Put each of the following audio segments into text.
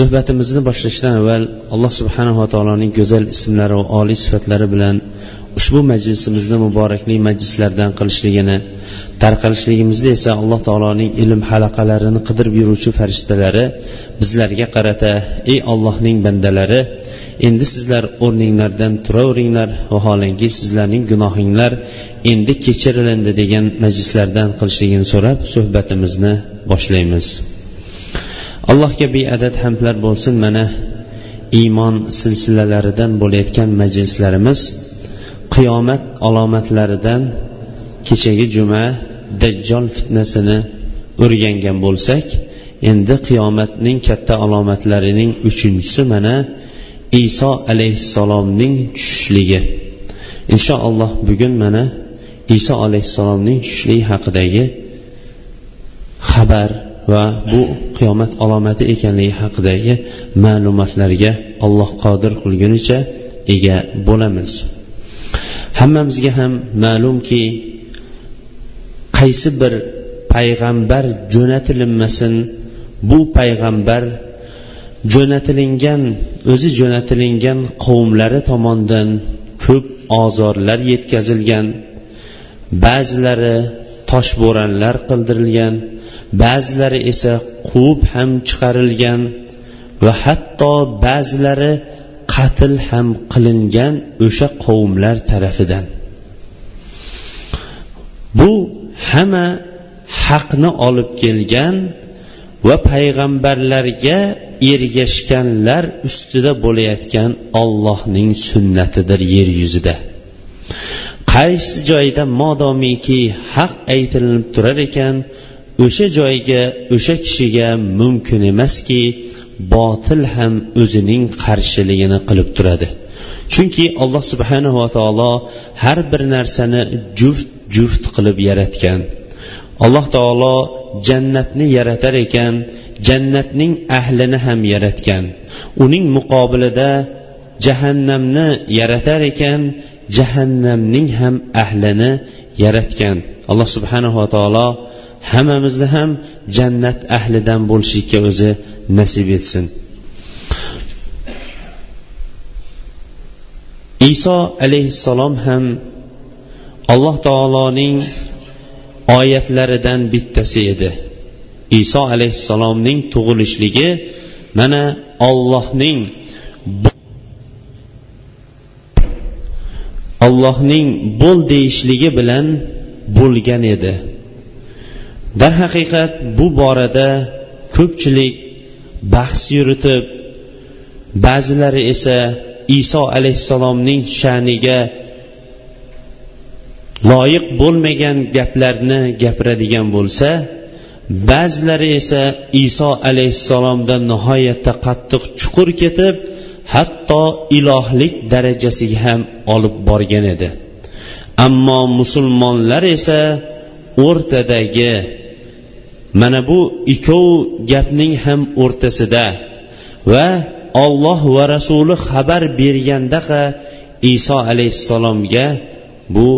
Suhbatimizni boshlashdan avval alloh subhanava taoloning go'zal ismlari va oliy sifatlari bilan ushbu majlisimizni muborakli majlislardan qilishligini tarqalishligimizda esa alloh taoloning ilm halaqalarini qidirib yuruvchi farishtalari bizlarga qarata ey ollohning bandalari endi sizlar o'rninglardan turaveringlar vaholanki sizlarning gunohinglar endi kechirilindi degan majlislardan qilishligini so'rab suhbatimizni boshlaymiz. Allohga beadad hamdlar bo'lsin. Mana iymon silsilalaridan bo'layotgan majlislarimiz qiyomat alomatlaridan kechagi juma dajjol fitnasini o'rgangan bo'lsak endi qiyomatning katta alomatlarining uchinchisi mana iso alayhissalomning tushishligi. Inshaalloh bugun mana iso alayhissalomning tushishligi haqidagi xabar va bu qiyomat alomati ekanligi haqidagi ma'lumotlarga alloh qodir qilgunicha ega bo'lamiz. Hammamizga ham ma'lumki qaysi bir payg'ambar jo'natilinmasin bu payg'ambar jo'natilingan o'zi jo'natilingan qavmlari tomonidan ko'p ozorlar yetkazilgan ba'zilari toshbo'ronlar qildirilgan ba'zilari esa quvib ham chiqarilgan va hatto ba'zilari qatl ham qilingan o'sha qavmlar tarafidan. Bu hamma haqni olib kelgan va payg'ambarlarga ergashganlar ustida bo'layotgan ollohning sunnatidir yer yuzida. Qaysi joyda modomiki haq aytilinib turar ekan o'sha joyga o'sha kishiga mumkin emaski botil ham o'zining qarshiligini qilib turadi. Chunki alloh subhanava taolo har bir narsani juft juft qilib yaratgan. Alloh taolo jannatni yaratar ekan jannatning ahlini ham yaratgan. Uning muqobilida jahannamni yaratar ekan jahannamning ham ahlini yaratgan. Alloh subhanava taolo hammamizni ham jannat ahlidan bo'lishlikka o'zi nasib etsin. Iso alayhissalom ham alloh taoloning oyatlaridan bittasi edi. Iso alayhissalomning tug'ilishligi mana ollohning ollohning bo'l deyishligi bilan bo'lgan edi. Darhaqiqat bu borada ko'pchilik bahs yuritib ba'zilari esa iso alayhissalomning sha'niga loyiq bo'lmagan gaplarni gapiradigan bo'lsa ba'zilari esa iso alayhissalomdan nihoyatda qattiq chuqur ketib hatto ilohlik darajasiga ham olib borgan edi. Ammo musulmonlar esa o'rtadagi mana bu ikkov gapning ham o'rtasida va olloh va rasuli xabar bergandaqa iso alayhissalomga bu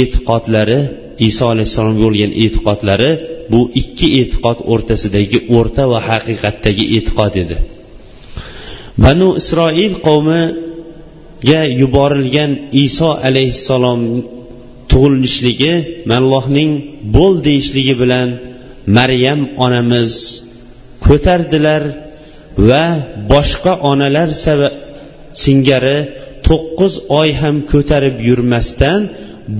e'tiqodlari iso alayhissalomga bo'lgan e'tiqodlari bu ikki e'tiqod o'rtasidagi o'rta va haqiqatdagi e'tiqod edi. Banu isroil qavmiga yuborilgan iso alayhissalom tug'ilishligi allohning bo'l deyishligi bilan maryam onamiz ko'tardilar va boshqa onalar singari to'qqiz oy ham ko'tarib yurmasdan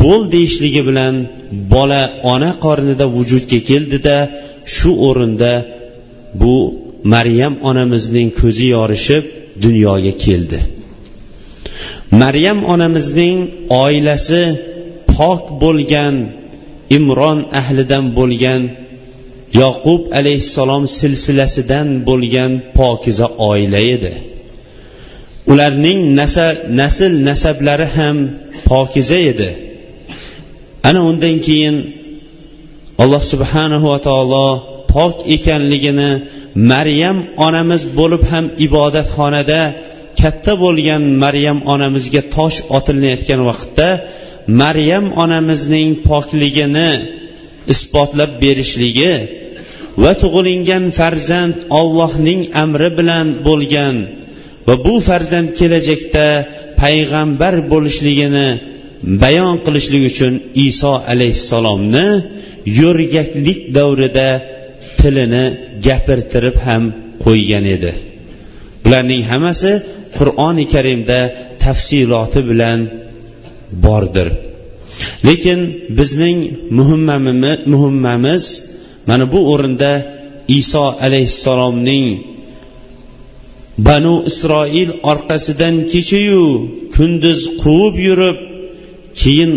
bo'l deyishligi bilan bola ona qornida vujudga keldida shu o'rinda bu maryam onamizning ko'zi yorishib dunyoga keldi. Maryam onamizning oilasi pok bo'lgan imron ahlidan bo'lgan yoqub alayhissalom silsilasidan bo'lgan pokiza oila edi. Ularning nasl nasablari ham pokiza edi. Ana undan keyin alloh subhanahu va taolo pok ekanligini maryam onamiz bo'lib ham ibodatxonada katta bo'lgan maryam onamizga tosh otilayotgan vaqtda maryam onamizning pokligini isbotlab berishligi va tug'ilingan farzand ollohning amri bilan bo'lgan va bu farzand kelajakda payg'ambar bo'lishligini bayon qilishlik uchun iso alayhissalomni yo'rgaklik davrida tilini gapirtirib ham qo'ygan edi. Bularning hammasi qur'oni karimda tafsiloti bilan bordir. Lekin bizning muhimmamiz mana bu o'rinda iso alayhissalomning banu isroil orqasidan kechayu kunduz quvib yurib keyin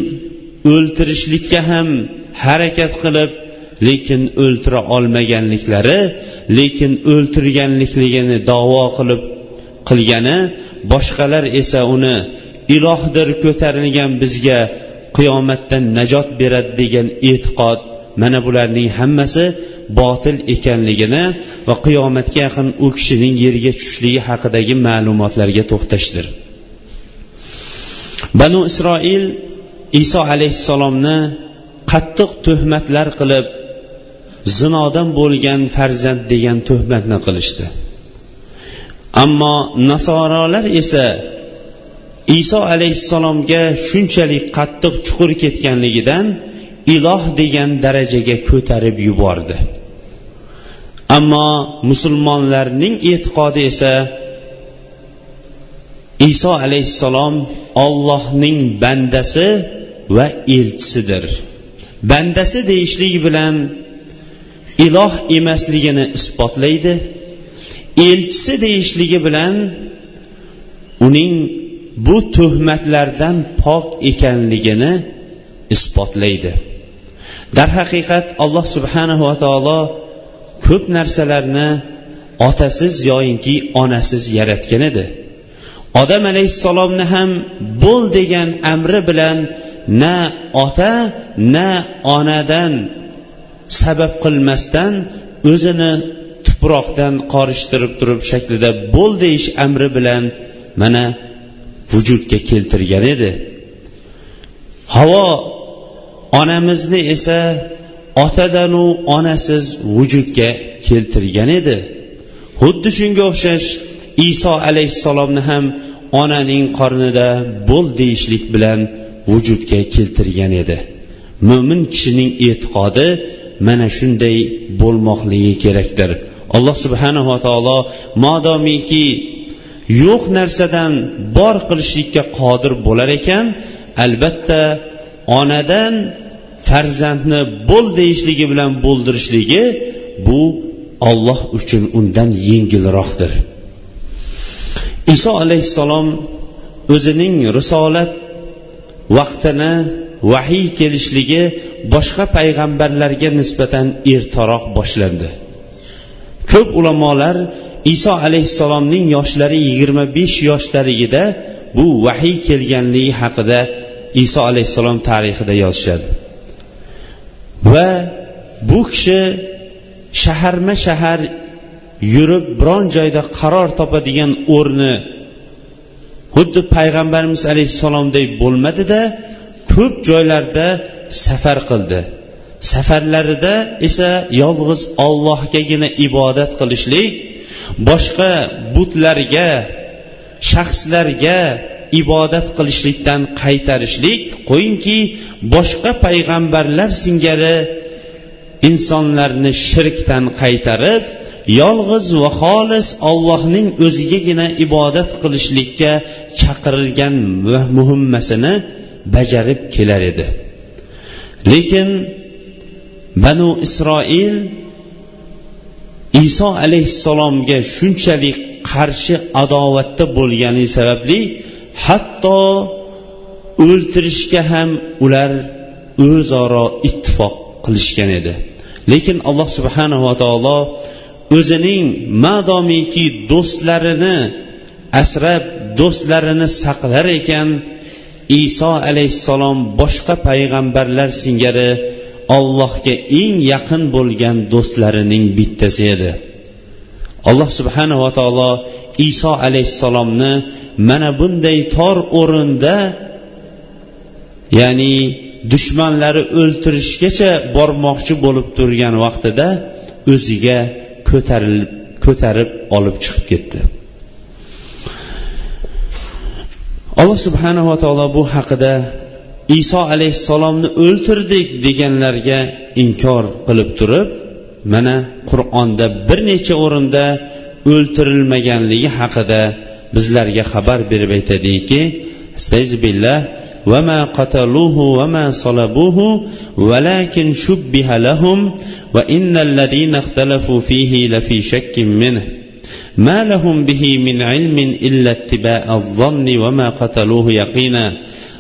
o'ltirishlikka ham harakat qilib lekin o'ltira olmaganliklari lekin o'ltirganlikligini davo qilib qilgani boshqalar esa uni ilohdir ko'tarilgan bizga qiyomatdan najot beradi degan e'tiqod mana bularning hammasi botil ekanligini va qiyomatga yaqin u kishining yerga tushishligi haqidagi ma'lumotlarga to'xtashdir. Banu isroil iso alayhissalomni qattiq tuhmatlar qilib zinodan bo'lgan farzand degan tuhmatni qilishdi. Ammo nasorolar esa iso alayhissalomga shunchalik qattiq chuqur ketganligidan iloh degan darajaga ko'tarib yubordi. Ammo musulmonlarning e'tiqodi esa iso alayhissalom ollohning bandasi va elchisidir. Bandasi deyishlik bilan iloh emasligini isbotlaydi. Elchisi deyishligi bilan uning bu tuhmatlardan pok ekanligini isbotlaydi. Darhaqiqat alloh subhanahu va taolo ko'p narsalarni otasiz yoyinki onasiz yaratgan edi. Odam alayhissalomni ham bo'l degan amri bilan na ota na onadan sabab qilmasdan o'zini tuproqdan qorishtirib turib shaklida bo'l deyish amri bilan mana vujudga keltirgan edi. Havo onamizni esa otadanu onasiz vujudga keltirgan edi. Xuddi shunga o'xshash iso alayhissalomni ham onaning qornida bo'l deyishlik bilan vujudga keltirgan edi. Mo'min kishining e'tiqodi mana shunday bo'lmoqligi kerakdir. Alloh subhanava taolo modomiki yo'q narsadan bor qilishlikka qodir bo'lar ekan. Albatta onadan farzandni bo'l deyishligi bilan bo'ldirishligi bu olloh uchun undan yengilroqdir. Iso alayhissalom o'zining risolat vaqtini vahiy kelishligi boshqa payg'ambarlarga nisbatan ertaroq boshlandi. Ko'p ulamolar iso alayhissalomning yoshlari yigirma besh yoshlarigida bu vahiy kelganligi haqida iso alayhissalom tarixida yozishadi. Va bu kishi shaharma shahar yurib biron joyda qaror topadigan o'rni xuddi payg'ambarimiz alayhissalomdek bo'lmadida ko'p joylarda safar qildi. Safarlarida esa yolg'iz ollohgagina ibodat qilishlik boshqa butlarga shaxslarga ibodat qilishlikdan qaytarishlik qo'yingki boshqa payg'ambarlar singari insonlarni shirkdan qaytarib yolg'iz va xolis ollohning o'zigagina ibodat qilishlikka chaqirilgan muhimmasini bajarib kelar edi. Lekin banu isroil iso alayhissalomga shunchalik qarshi adovatda bo'lgani sababli hatto o'ltirishga ham ular o'zaro ittifoq qilishgan edi. Lekin alloh subhanava taolo o'zining madomiki do'stlarini asrab do'stlarini saqlar ekan iso alayhissalom boshqa payg'ambarlar singari ollohga eng yaqin bo'lgan do'stlarining bittasi edi. Alloh subhanava taolo iso alayhissalomni mana bunday tor o'rinda ya'ni dushmanlari o'ltirishgacha bormoqchi bo'lib turgan vaqtida o'ziga ko'tarilib ko'tarib olib chiqib ketdi. Alloh subhanava taolo bu haqida iso alayhissalomni o'ltirdik deganlarga inkor qilib turib mana qur'onda bir necha o'rinda o'ltirilmaganligi haqida bizlarga xabar berib aytadiki astag'billah وما قتلوه وما صلبوه ولكن شبه لهم وإن الذين اختلفوا فيه لفي شك منه ما لهم به من علم إلا اتباع الظن وما قتلوه يقينا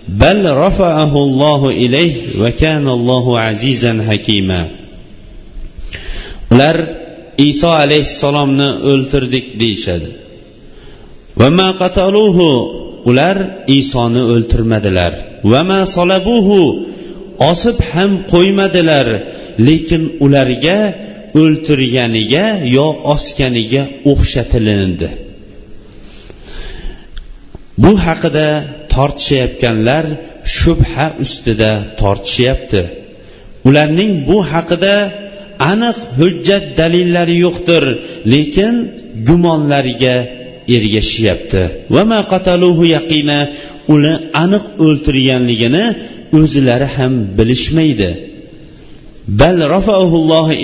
بل رفعه الله إليه وكان الله عزيزا حكيما ular iso alayhissalomni o'ltirdik deyishadi ular isoni o'ltirmadilar vama solabuhu osib ham qo'ymadilar lekin ularga o'ltirganiga yo osganiga o'xshatilindi bu haqida tortishayotganlar shubha ustida tortishyapti. Ularning bu haqida aniq hujjat dalillari yo'qdir lekin gumonlariga ergashyapti. Uni aniq o'ltirganligini o'zlari ham bilishmaydi. Bal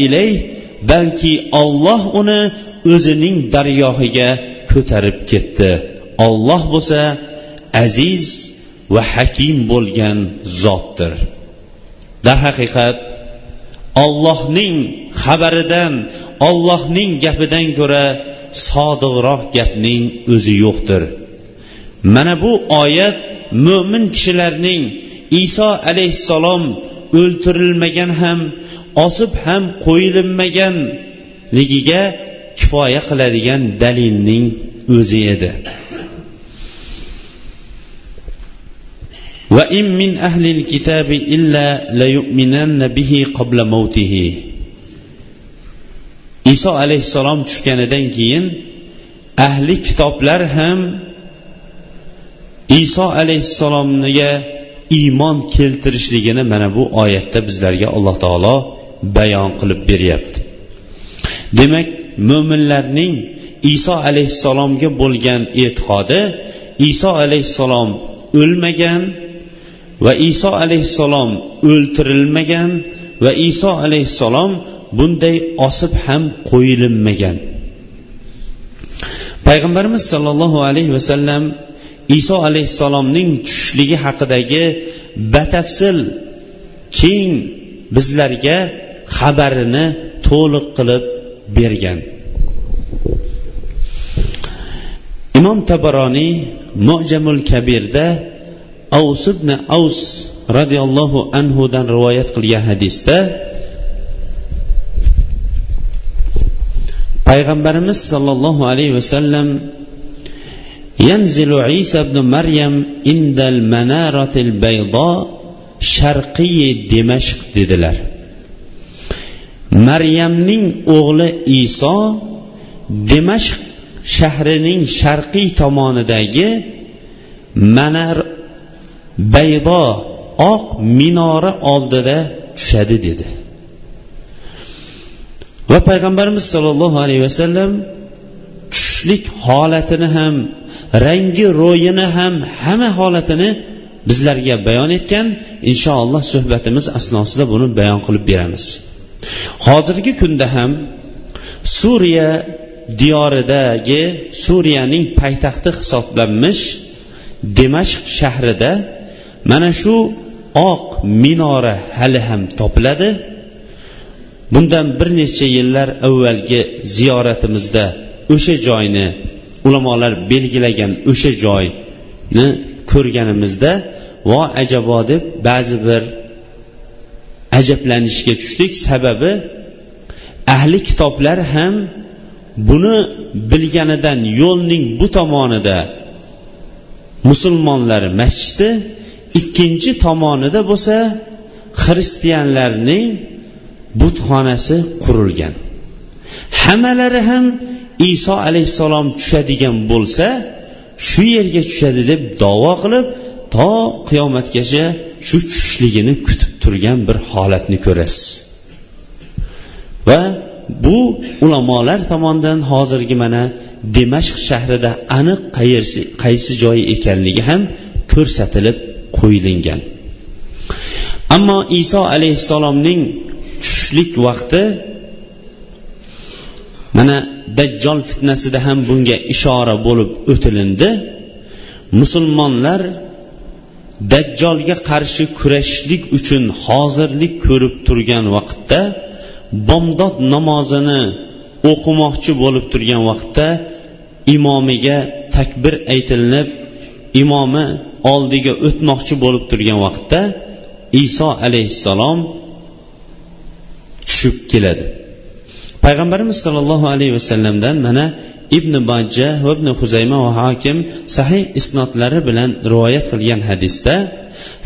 ilay balki olloh uni o'zining dargohiga ko'tarib ketdi. Olloh bo'lsa aziz va hakim bo'lgan zotdir. Darhaqiqat ollohning xabaridan ollohning gapidan ko'ra sodiqroq gapning o'zi yo'qdir. Mana bu oyat mo'min kishilarning iso alayhissalom o'ltirilmagan ham osib ham qo'yilinmaganligiga kifoya qiladigan dalilning o'zi edi. وإن من أهل الكتاب إلا ليؤمنن به قبل موته iso alayhissalom tushganidan keyin ahli kitoblar ham iso alayhissalomga iymon keltirishligini mana bu oyatda bizlarga alloh taolo bayon qilib beryapti demak mo'minlarning iso alayhissalomga bo'lgan e'tiqodi iso alayhissalom o'lmagan va iso alayhissalom o'ltirilmagan va iso alayhissalom bunday osib ham qo'yilinmagan. Payg'ambarimiz sollallohu alayhi vasallam iso alayhissalomning tushishligi haqidagi batafsil keng bizlarga xabarini to'liq qilib bergan. Imom tabaroniy mojamul kabirda avs ibn avs roziyallohu anhudan rivoyat qilgan hadisda payg'ambarimiz sollallohu alayhi vasallam ينزل عيسى بن مريم عند المنارة البيضاء sharqiy dimashq dedilar maryamning o'g'li iso dimashq shahrining sharqiy tomonidagi manar baydo oq minora oldida tushadi dedi. Va payg'ambarimiz sollallohu alayhi vasallam tushlik holatini ham rangi ro'yini ham hamma holatini bizlarga bayon etgan. Inshaalloh suhbatimiz asnosida buni bayon qilib beramiz. Hozirgi kunda ham suriya diyoridagi suriyaning poytaxti hisoblanmish damashq shahrida mana shu oq minora hali ham topiladi. Bundan bir necha yillar avvalgi ziyoratimizda o'sha joyni ulamolar belgilagan o'sha joyni ko'rganimizda vo ajabo deb ba'zi bir ajablanishga tushdik. Sababi ahli kitoblar ham buni bilganidan yo'lning bu tomonida musulmonlar masjidi ikkinchi tomonida bo'lsa xristianlarning butxonasi qurilgan. Hammalari ham iso alayhissalom tushadigan bo'lsa shu yerga tushadi deb davo qilib to qiyomatgacha shu tushishligini kutib turgan bir holatni ko'rasiz. Va bu ulamolar tomonidan hozirgi mana dimashq shahrida aniq qayersi qaysi joyi ekanligi ham ko'rsatilib qo'yilingan. Ammo iso alayhissalomning tushishlik vaqti mana dajjol fitnasida ham bunga ishora bo'lib o'tilindi. Musulmonlar dajjolga qarshi kurashishlik uchun hozirlik ko'rib turgan vaqtda bomdod namozini o'qimoqchi bo'lib turgan vaqtda imomiga takbir aytilinib imomi oldiga o'tmoqchi bo'lib turgan vaqtda iso alayhissalom tushib keladi payg'ambarimiz sollallohu alayhi vasallamdan mana ibn bajja va ibn huzayma va hokim sahih isnodlari bilan rivoyat qilgan hadisda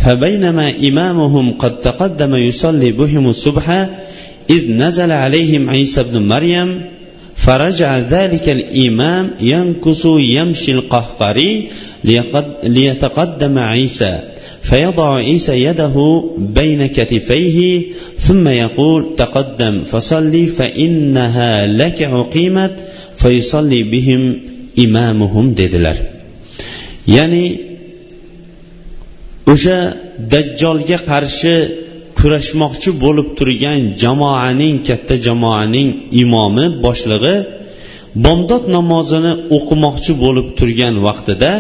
فبينما إمامهم قد تقدم يصلي بهم الصبح إذ نزل عليهم عيسى بن مريم فرجع ذلك الإمام ينكس يمشي القهقري ليتقدم عيسى فيضع عيسى يده بين كتفيه ثم يقول تقدم فصلي فإنها لك عقيمت فيصلي بهم إمامهم dedilar. ya'ni o'sha dajjolga qarshi kurashmoqchi bo'lib turgan jamoaning katta jamoaning imomi boshlig'i bomdod namozini o'qimoqchi bo'lib turgan vaqtida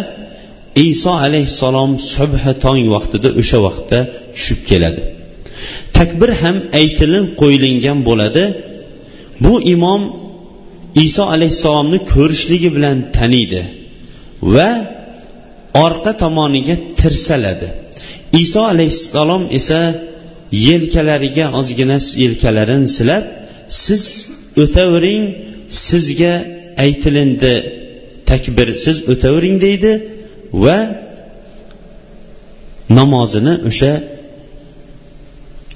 iso alayhissalom subhi tong vaqtida o'sha vaqtda tushib keladi. Takbir ham aytilib qo'yilingan bo'ladi. Bu imom iso alayhissalomni ko'rishligi bilan taniydi va orqa tomoniga tirsaladi. Iso alayhissalom esa yelkalariga ozgina yelkalarini silab siz o'tavering sizga aytilindi takbir siz o'tavering deydi va namozini o'sha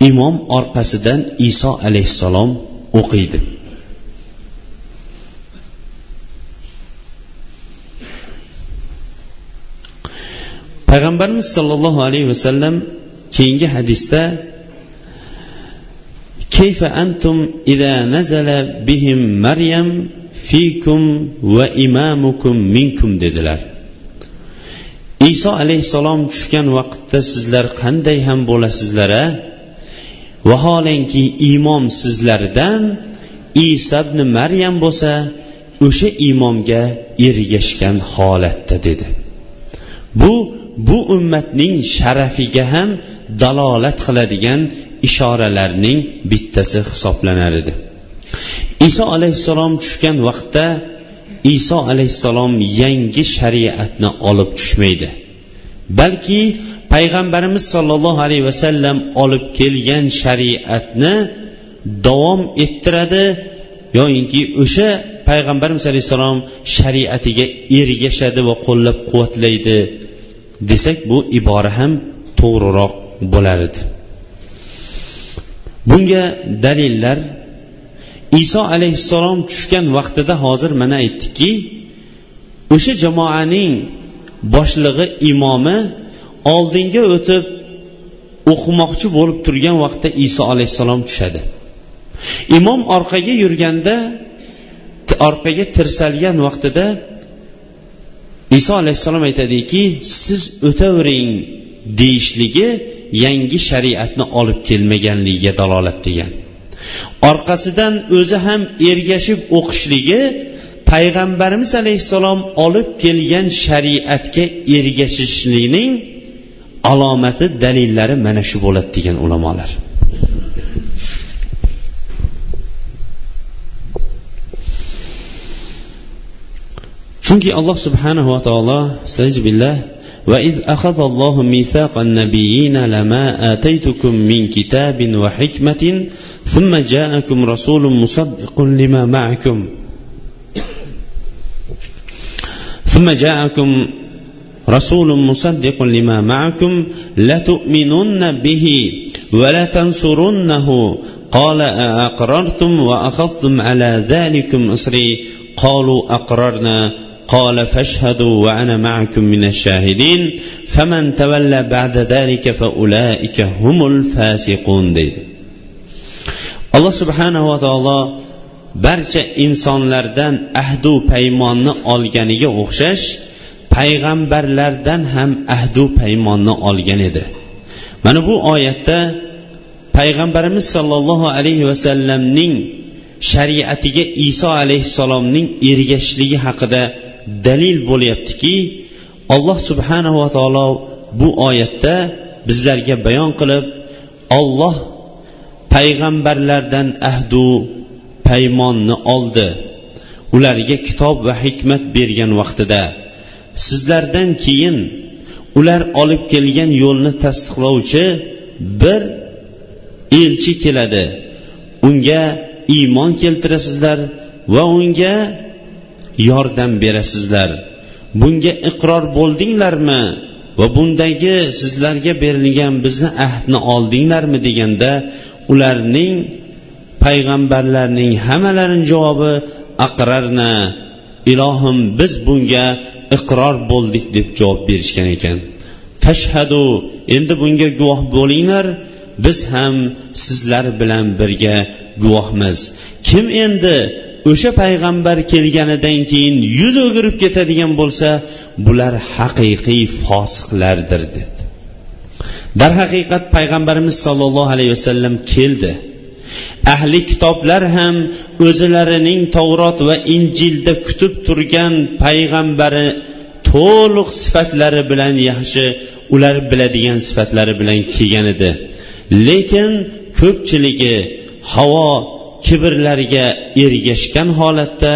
imom orqasidan iso alayhissalom o'qiydi. Payg'ambarimiz sollallohu alayhi vasallam keyingi hadisda كيف أنتم إذا نزل بهم مريم فيكم وإمامكم منكم dedilar iso alayhissalom tushgan vaqtda sizlar qanday ham bo'lasizlar a vaholanki imom sizlardan iso ibn maryam bo'lsa o'sha imomga ergashgan holatda dedi bu bu ummatning sharafiga ham dalolat qiladigan ishoralarning bittasi hisoblanar edi. Iso alayhissalom tushgan vaqtda iso alayhissalom yangi shariatni olib tushmaydi. Balki payg'ambarimiz sollallohu alayhi vasallam olib kelgan shariatni davom ettiradi yoyinki o'sha payg'ambarimiz alayhissalom shariatiga ergashadi va qo'llab quvvatlaydi desak bu ibora ham to'g'riroq bo'lar edi. Bunga dalillar iso alayhissalom tushgan vaqtida hozir mana aytdikki o'sha jamoaning boshlig'i imomi oldinga o'tib o'qimoqchi bo'lib turgan vaqtda iso alayhissalom tushadi. Imom orqaga yurganda orqaga tirsalgan vaqtida iso alayhissalom aytadiki siz o'tavering deyishligi yangi shariatni olib kelmaganligiga dalolat degan. Orqasidan o'zi ham ergashib o'qishligi payg'ambarimiz alayhissalom olib kelgan shariatga ergashishlikning alomati dalillari mana shu bo'ladi degan ulamolar. Chunki alloh subhanahu va taolo billah وإذ أخذ الله ميثاق النبيين لما آتيتكم من كتاب وحكمة ثم جاءكم رسول مصدق لما معكم ثم جاءكم رسول مصدق لما معكم لتؤمنن به ولتنصرنه قال أأقررتم وأخذتم على ذلكم إصري قالوا أقررنا قال فاشهدوا وأنا معكم من الشاهدين فمن تولى بعد ذلك فأولئك هم الفاسقون deydi alloh subhanava taolo barcha insonlardan ahdu paymonni olganiga o'xshash payg'ambarlardan ham ahdu paymonni olgan edi mana bu oyatda payg'ambarimiz sollallohu alayhi vasallamning shariatiga iso alayhissalomning ergashishligi haqida dalil bo'lyaptiki alloh subhanava taolo bu oyatda bizlarga bayon qilib olloh payg'ambarlardan ahdu paymonni oldi. Ularga kitob va hikmat bergan vaqtida sizlardan keyin ular olib kelgan yo'lni tasdiqlovchi bir elchi keladi. Unga iymon keltirasizlar va unga yordam berasizlar. Bunga iqror bo'ldinglarmi? Va bundagi sizlarga berilgan bizni ahdni oldinglarmi deganda ularning payg'ambarlarning hammalarining javobi aqrarna. Ilohim biz bunga iqror bo'ldik deb javob berishgan ekan. Fashhadu endi bunga guvoh bo'linglar. Biz ham sizlar bilan birga guvohmiz. Kim endi o'sha payg'ambar kelganidan keyin yuz o'girib ketadigan bo'lsa bular haqiqiy fosiqlardir dedi. Darhaqiqat payg'ambarimiz sollallohu alayhi vasallam keldi. Ahli kitoblar ham o'zilarining tavrot va injilda kutib turgan payg'ambari to'liq sifatlari bilan yaxshi ular biladigan sifatlari bilan kelgan edi. Lekin ko'pchiligi havo kibrlariga ergashgan holatda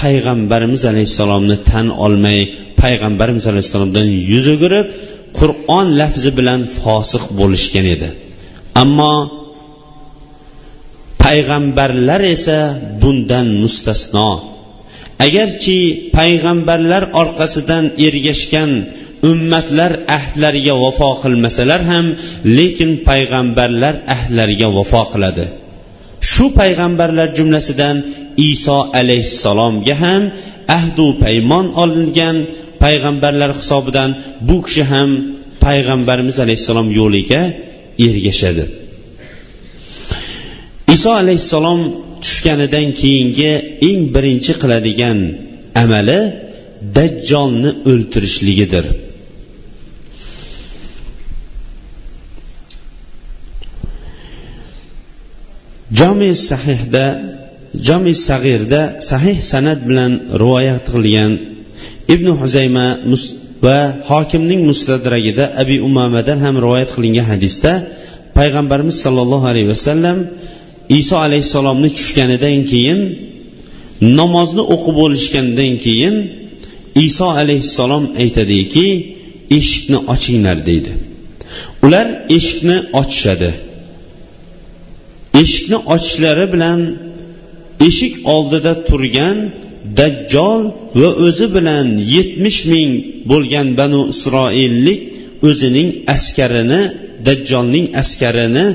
payg'ambarimiz alayhissalomni tan olmay payg'ambarimiz alayhissalomdan yuz o'girib qur'on lafzi bilan fosiq bo'lishgan edi. Ammo payg'ambarlar esa bundan mustasno. Agarchi payg'ambarlar orqasidan ergashgan ummatlar ahdlariga vafo qilmasalar ham lekin payg'ambarlar ahdlariga vafo qiladi. Shu payg'ambarlar jumlasidan iso alayhissalomga ham ahdu paymon olingan payg'ambarlar hisobidan bu kishi ham payg'ambarimiz alayhissalom yo'liga ergashadi. Iso alayhissalom tushganidan keyingi eng birinchi qiladigan amali dajjolni o'ltirishligidir. Jomi sahihda jomi sag'irda sahih san'at bilan rivoyat qilgan ibn huzayma va hokimning mustadragida abi umamadan ham rivoyat qilingan hadisda payg'ambarimiz sollallohu alayhi vasallam iso alayhissalomni tushganidan keyin namozni o'qib bo'lishgandan keyin iso alayhissalom aytadiki eshikni ochinglar deydi. Ular eshikni ochishadi. Eshikni ochishlari bilan eshik oldida turgan dajjol va o'zi bilan yetmish ming bo'lgan banu isroillik o'zining askarini dajjolning askarini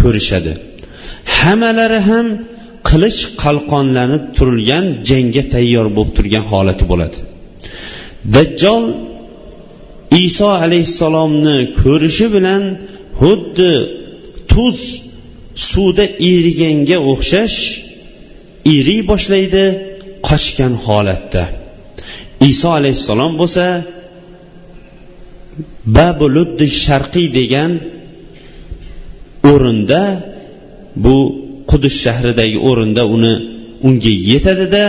ko'rishadi. Hammalari ham qilich qalqonlanib turilgan jangga tayyor bo'lib turgan holati bo'ladi. Dajjol iso alayhissalomni ko'rishi bilan xuddi tuz suvda eriganga o'xshash eriy boshlaydi qochgan holatda. Iso alayhissalom bo'lsa babuluddi sharqiy degan o'rinda bu qudus shahridagi o'rinda uni unga yetadida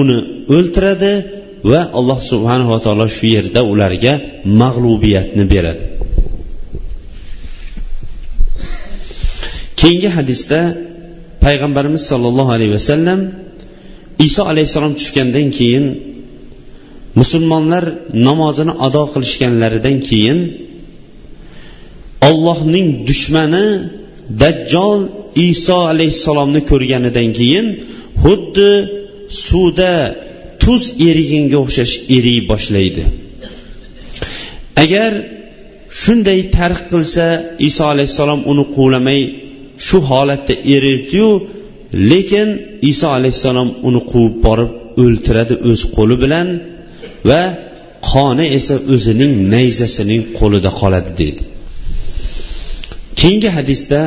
uni o'ltiradi va alloh subhanava taolo shu yerda ularga mag'lubiyatni beradi. Keyingi hadisda payg'ambarimiz sollallohu alayhi vasallam iso alayhissalom tushgandan keyin musulmonlar namozini ado qilishganlaridan keyin ollohning dushmani dajjol iso alayhissalomni ko'rganidan keyin xuddi suvda tuz eriganga o'xshash eriy boshlaydi. Agar shunday tarix qilsa iso alayhissalom uni quvlamay shu holatda erirdiyu lekin iso alayhissalom uni quvib borib o'ltiradi o'z qo'li bilan va qoni esa o'zining nayzasining qo'lida qoladi deydi. Keyingi hadisda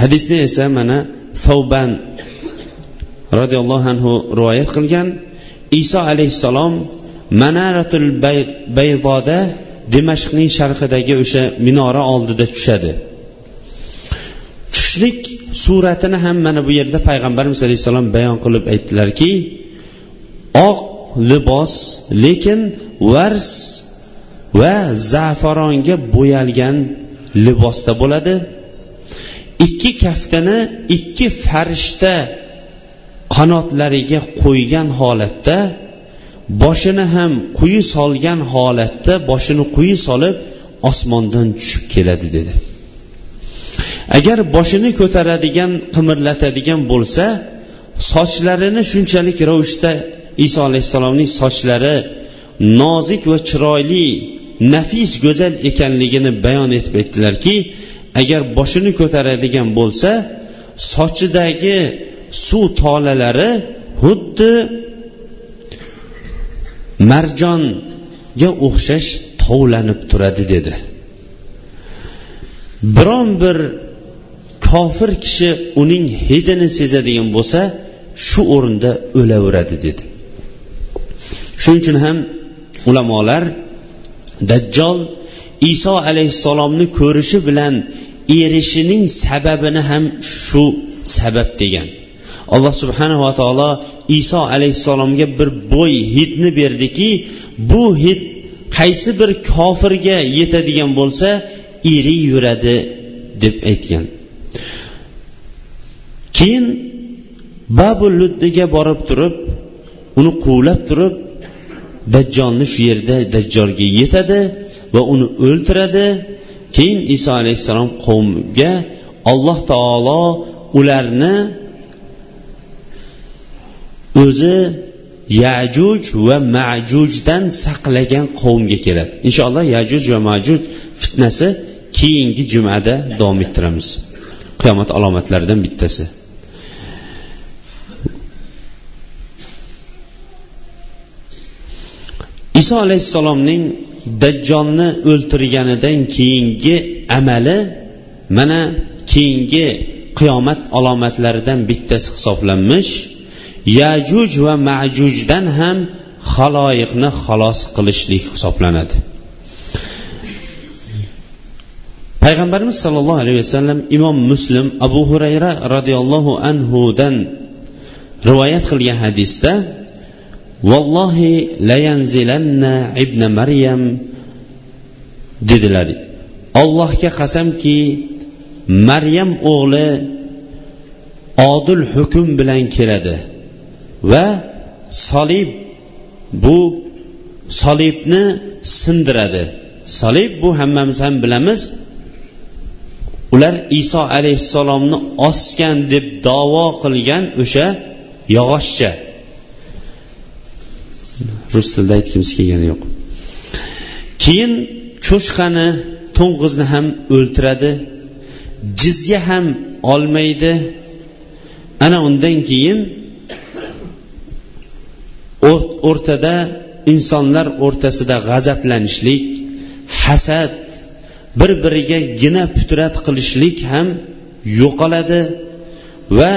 hadisni esa mana savban roziyallohu anhu rivoyat qilgan. Iso alayhissalom manaratul baydoda dimashqning sharqidagi o'sha minora oldida tushadi. Tushlik suratini ham mana bu yerda payg'ambarimiz alayhissalom bayon qilib aytdilarki oq libos lekin vars va zafaronga bo'yalgan libosda bo'ladi. Ikki kaftini ikki farishta qanotlariga qo'ygan holatda boshini ham quyi solgan holatda boshini quyi solib osmondan tushib keladi dedi. Agar boshini ko'taradigan qimirlatadigan bo'lsa sochlarini shunchalik ravishda iso alayhissalomning sochlari nozik va chiroyli nafis go'zal ekanligini bayon etib aytdilarki agar boshini ko'taradigan bo'lsa sochidagi suv tolalari xuddi marjonga o'xshash tovlanib turadi dedi. Biron bir kofir kishi uning hidini sezadigan bo'lsa shu o'rinda o'laveradi dedi. Shuning uchun ham ulamolar dajjol iso alayhissalomni ko'rishi bilan erishining sababini ham shu sabab degan. Alloh subhanava taolo iso alayhissalomga bir bo'y hidni berdiki bu hid qaysi bir kofirga yetadigan bo'lsa eri yuradi deb aytgan. Keyin babu luddiga borib turib uni quvlab turib dajjolni shu yerda dajjolga yetadi va uni o'ltiradi keyin iso alayhissalom qavmga alloh taolo ularni o'zi yajuj va majujdan saqlagan qavmga keladi. Inshaalloh yajuj va majuj fitnasi keyingi jumada davom ettiramiz. Qiyomat alomatlaridan bittasi. Iso alayhissalomning dajjolni o'ltirganidan keyingi amali mana keyingi qiyomat alomatlaridan bittasi hisoblanmish yajuj va majujdan ham haloyiqni xalos qilishlik hisoblanadi. Payg'ambarimiz sollallohu alayhi vasallam imom muslim abu hurayra roziyallohu anhudan rivoyat qilgan hadisda vallohi layanzilanna ibn maryam dedilar. Allohga qasamki maryam o'g'li odil hukm bilan keladi va solib bu solibni sindiradi. Solib bu hammamiz ham bilamiz ular iso alayhissalomni osgan deb davo qilgan o'sha yog'ochcha. Rus tilida aytgimiz kelgani yo'q. Keyin cho'chqani to'ng'izni ham o'ltiradi jizya ham olmaydi. Ana undan keyin o'rtada insonlar o'rtasida g'azablanishlik hasad bir biriga gina putrat qilishlik ham yo'qoladi va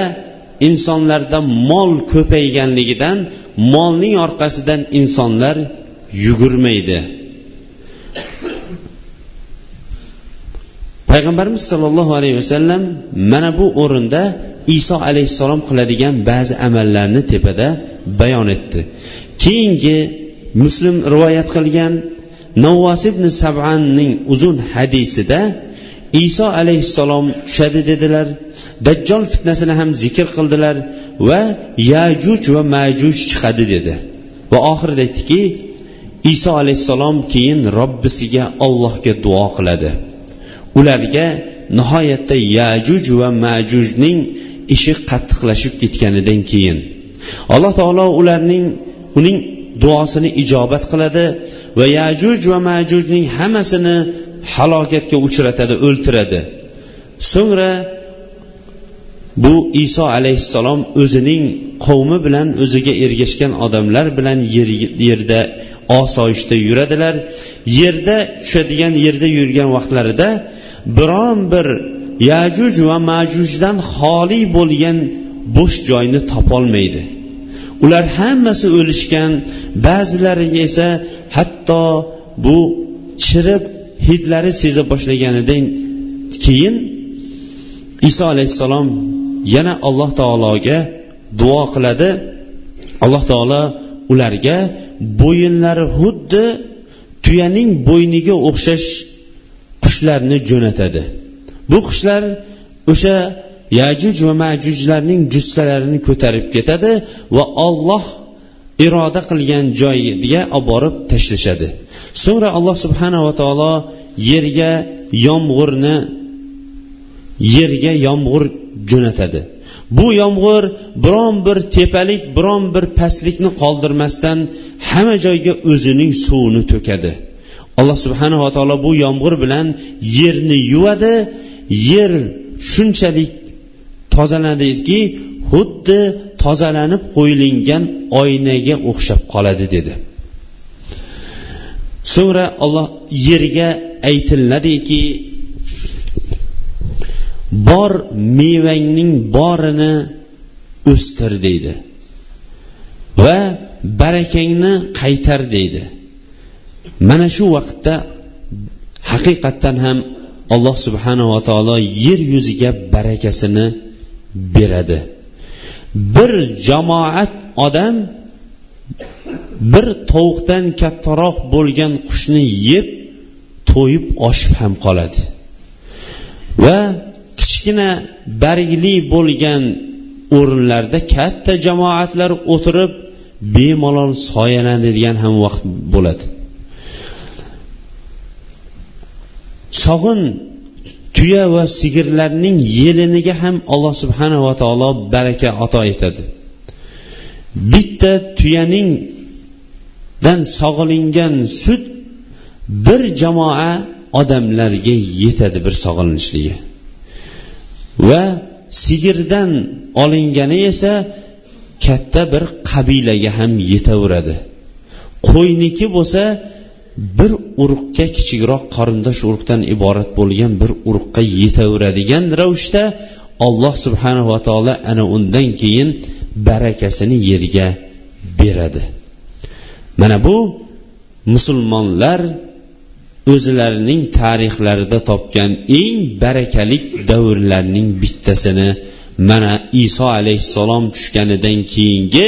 insonlarda mol ko'payganligidan molning orqasidan insonlar yugurmaydi. Payg'ambarimiz sollallohu alayhi vasallam mana bu o'rinda iso alayhissalom qiladigan ba'zi amallarni tepada bayon etdi. Keyingi muslim rivoyat qilgan navvos ibn sabanning uzun hadisida iso alayhissalom tushadi dedilar dajjol fitnasini ham zikr qildilar va yajuj va majuj chiqadi dedi. Va oxirida aytdiki iso alayhissalom keyin robbisiga ollohga duo qiladi. Ularga nihoyatda yajuj va majujning ishi qattiqlashib ketganidan keyin alloh taolo ularning uning duosini ijobat qiladi va yajuj va majujning hammasini halokatga uchratadi o'ltiradi. So'ngra bu iso alayhissalom o'zining qavmi bilan o'ziga ergashgan odamlar bilan yer, yerda osoyishta yuradilar. Yerda tushadigan yerda yurgan vaqtlarida biron bir yajuj va majujdan xoli bo'lgan bo'sh joyni topolmaydi. Ular hammasi o'lishgan ba'zilari esa hatto bu chirib hidlari seza boshlaganidan keyin iso alayhissalom yana alloh taologa duo qiladi. Alloh taolo ularga bo'yinlari xuddi tuyaning bo'yniga o'xshash qushlarni jo'natadi. Bu qushlar o'sha yajuj va majujlarning jussalarini ko'tarib ketadi va olloh iroda qilgan joyiga olib borib tashlashadi. So'ngra alloh subhanava taolo yerga yomg'irni yerga yomg'ir jo'natadi. Bu yomg'ir biron bir tepalik biron bir pastlikni qoldirmasdan hamma joyga o'zining suvini to'kadi. Alloh subhanava taolo bu yomg'ir bilan yerni yuvadi. Yer shunchalik tozalanadiki xuddi tozalanib qo'yilgan oynaga o'xshab qoladi dedi. So'ngra olloh yerga aytiladiki bor mevangning borini o'stir deydi. Va barakangni qaytar deydi. Mana shu vaqtda haqiqatdan ham alloh subhanava taolo yer yuziga barakasini beradi. Bir jamoat odam bir tovuqdan kattaroq bo'lgan qushni yeb to'yib oshib ham qoladi. Va kichkina bargli bo'lgan o'rinlarda katta jamoatlar o'tirib bemalol soyalanadigan ham vaqt bo'ladi. Sog'in tuya va sigirlarning yeliniga ham alloh subhanava taolo baraka ato etadi. Bitta tuyaningdan sog'ilingan sut bir jamoa odamlarga yetadi bir sog'ilinishligi. Va sigirdan olingani esa katta bir qabilaga ham yetaveradi. Qo'yniki bo'lsa bir urug'ga kichikroq qarindosh urug'dan iborat bo'lgan bir urug'ga yetaveradigan ravishda alloh subhanava taolo ana undan keyin barakasini yerga beradi. Mana bu musulmonlar o'zlarining tarixlarida topgan eng barakalik davrlarning bittasini mana iso alayhissalom tushganidan keyingi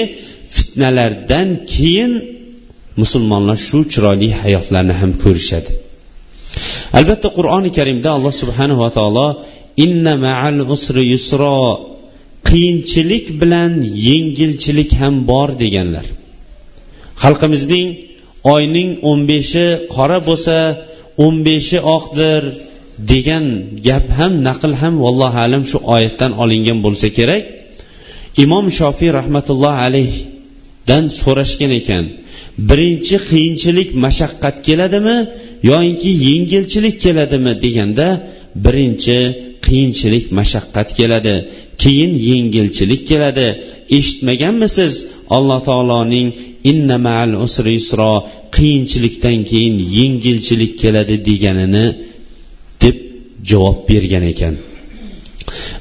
fitnalardan keyin musulmonlar shu chiroyli hayotlarni ham ko'rishadi. Albatta qur'oni karimda alloh subhanava taolo inna ma'al usri yusro qiyinchilik bilan yengilchilik ham bor deganlar. Xalqimizning oyning o'n beshi qora bo'lsa o'n beshi oqdir degan gap ham naql ham vallohu alam shu oyatdan olingan bo'lsa kerak. Imom shofiy rahmatullohi alayhdan so'rashgan ekan birinchi qiyinchilik mashaqqat keladimi yoinki yengilchilik keladimi deganda birinchi qiyinchilik mashaqqat keladi keyin yengilchilik keladi. Eshitmaganmisiz? Alloh taoloning inna ma'al usri yusro qiyinchilikdan keyin yengilchilik keladi deganini deb javob bergan ekan.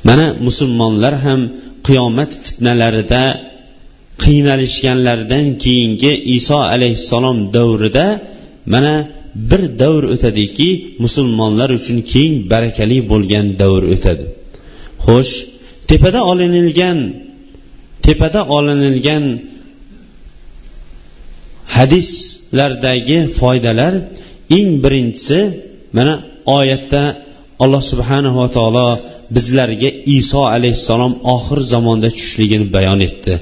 Mana musulmonlar ham qiyomat fitnalarida qiynalishganlaridan keyingi iso alayhissalom davrida mana bir davr o'tadiki musulmonlar uchun keng barakali bo'lgan davr o'tadi. Xo'sh tepada olinilgan tepada olinilgan hadislardagi foydalar eng birinchisi mana oyatda alloh subhanava taolo bizlarga iso alayhissalom oxir zamonda tushishligini bayon etdi.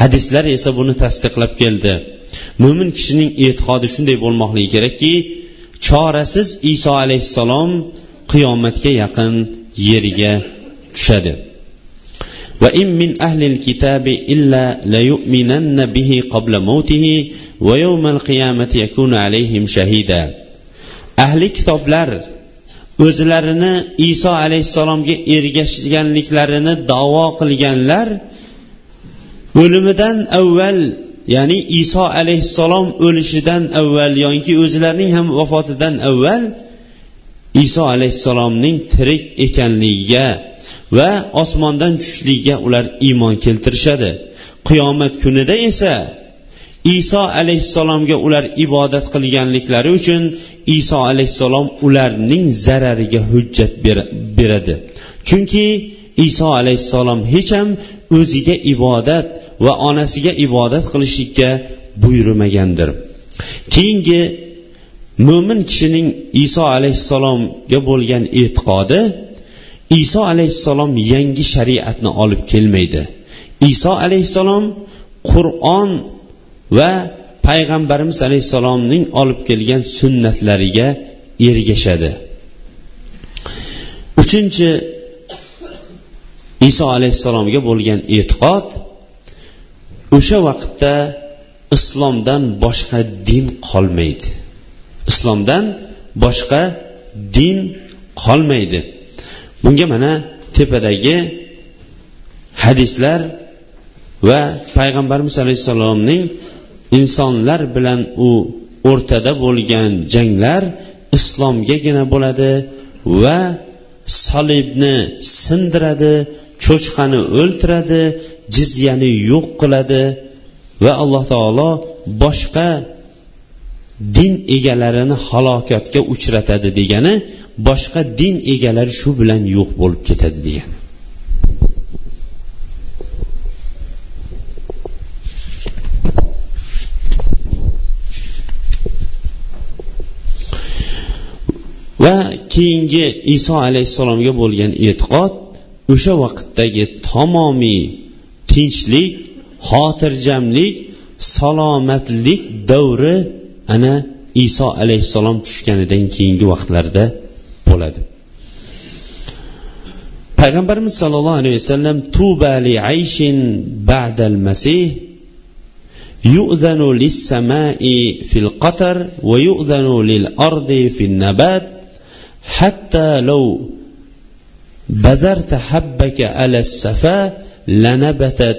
hadislar esa buni tasdiqlab keldi mo'min kishining e'tiqodi shunday bo'lmoqligi kerakki chorasiz iso alayhissalom qiyomatga yaqin yerga tushadi وإن من أهل الكتاب إلا ليؤمنن به قبل موته ويوم القيامة يكون عليهم شهيدا أهل kitoblar o'zlarini iso alayhissalomga ergashganliklarini davo qilganlar o'limidan avval ya'ni iso alayhissalom o'lishidan avval yoki o'zlarining ham vafotidan avval iso alayhissalomning tirik ekanligiga va osmondan tushishligiga ular iymon keltirishadi. Qiyomat kunida esa iso alayhissalomga ular ibodat qilganliklari uchun iso alayhissalom ularning zarariga hujjat beradi. Chunki iso alayhissalom hech ham o'ziga ibodat va onasiga ibodat qilishlikka buyurmagandir. Keyingi mo'min kishining iso alayhissalomga bo'lgan e'tiqodi iso alayhissalom yangi shariatni olib kelmaydi. Iso alayhissalom qur'on va payg'ambarimiz alayhissalomning olib kelgan sunnatlariga ergashadi. Uchinchi iso alayhissalomga bo'lgan e'tiqod o'sha vaqtda islomdan boshqa din qolmaydi. Islomdan boshqa din qolmaydi. Bunga mana tepadagi hadislar va payg'ambarimiz alayhissalomning insonlar bilan u o'rtada bo'lgan janglar islomgagina bo'ladi va solibni sindiradi cho'chqani o'ltiradi jizyani yo'q qiladi va alloh taolo boshqa din egalarini halokatga uchratadi degani boshqa din egalari shu bilan yo'q bo'lib ketadi degani. Va keyingi iso alayhissalomga bo'lgan e'tiqod o'sha vaqtdagi tamomiy tinchlik xotirjamlik salomatlik davri ana iso alayhissalom tushganidan keyingi vaqtlarda bo'ladi payg'ambarimiz sollallohu alayhi vasallam tuba li ayshin ba'dal masih يؤذن للسماء في القطر ويؤذن للأرض في النبات حتى لو بذرت حبك على السفا لنبتت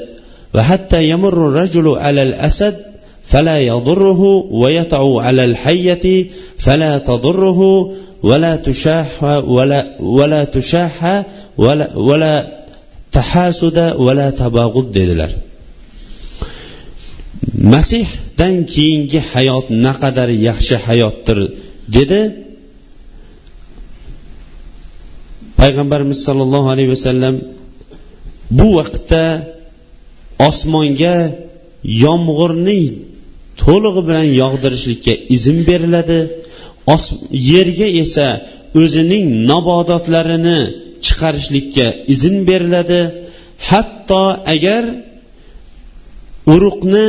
وحتى يمر الرجل على الأسد فلا يضره ويطع على الحية فلا تضره ولا تشاح ولا ولا تشاح ولا ولا تحاسد ولا تباغض dedilar masihdan keyingi hayot naqadar yaxshi hayotdir dedi payg'ambarimiz sollallohu alayhi vasallam bu vaqtda osmonga yomg'irning to'lig'i bilan yog'dirishlikka izn beriladi. Yerga esa o'zining nabodotlarini chiqarishlikka izn beriladi. Hatto agar urug'ni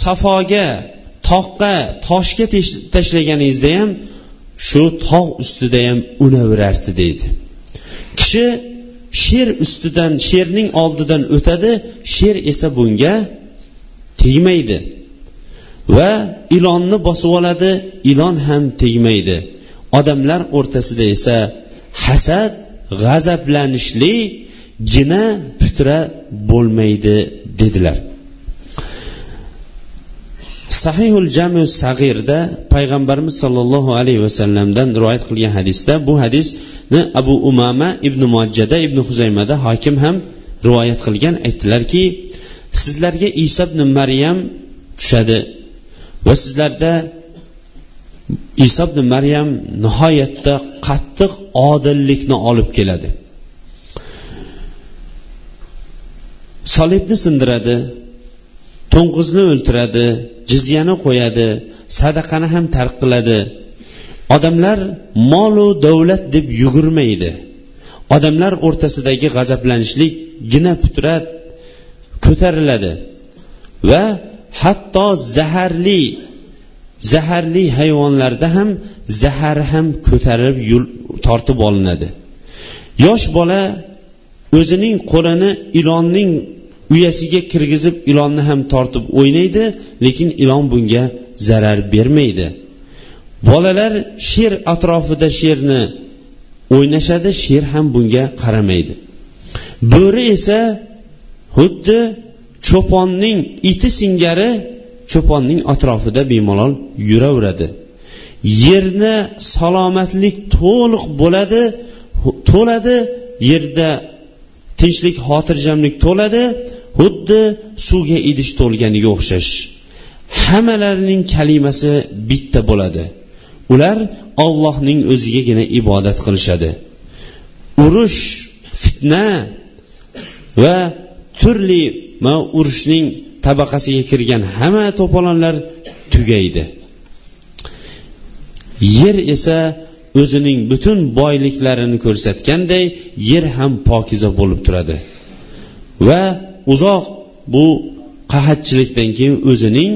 safoga toqqa toshga tashlaganingizda ham shu tog' ustida ham unaverardi deydi. Kishi sher ustidan sherning oldidan o'tadi. Sher esa bunga tegmaydi. Va ilonni bosib oladi. Ilon ham tegmaydi. Odamlar o'rtasida esa hasad g'azablanishlik gina putra bo'lmaydi dedilar. Sahihul jami sag'irda payg'ambarimiz sollallohu alayhi vasallamdan rivoyat qilgan hadisda bu hadisni abu umama ibn mojjada ibn huzaymada hokim ham rivoyat qilgan aytdilarki sizlarga iso ibn maryam tushadi va sizlarda iso ibn maryam nihoyatda qattiq odillikni olib keladi. Solibni sindiradi to'ng'izni o'ltiradi jizyani qo'yadi sadaqani ham tark qiladi. Odamlar molu davlat deb yugurmaydi. Odamlar o'rtasidagi g'azablanishlik gina putrat ko'tariladi va hatto zaharli zaharli hayvonlarda ham zahar ham ko'tarib tortib olinadi. Yosh bola o'zining qo'lini ilonning uyasiga kirgizib ilonni ham tortib o'ynaydi lekin ilon bunga zarar bermaydi. Bolalar sher atrofida sherni o'ynashadi sher ham bunga qaramaydi. Bo'ri esa xuddi cho'ponning iti singari cho'ponning atrofida bemalol yuraveradi. Yerni salomatlik to'liq bo'ladi to'ladi yerda tinchlik xotirjamlik to'ladi xuddi suvga idish to'lganiga o'xshash. Hammalarining kalimasi bitta bo'ladi. Ular ollohning o'zigagina ibodat qilishadi. Urush fitna va turli urushning tabaqasiga kirgan hamma to'polonlar tugaydi. Yer esa o'zining butun boyliklarini ko'rsatganday yer ham pokiza bo'lib turadi. Va uzoq bu qahatchilikdan keyin o'zining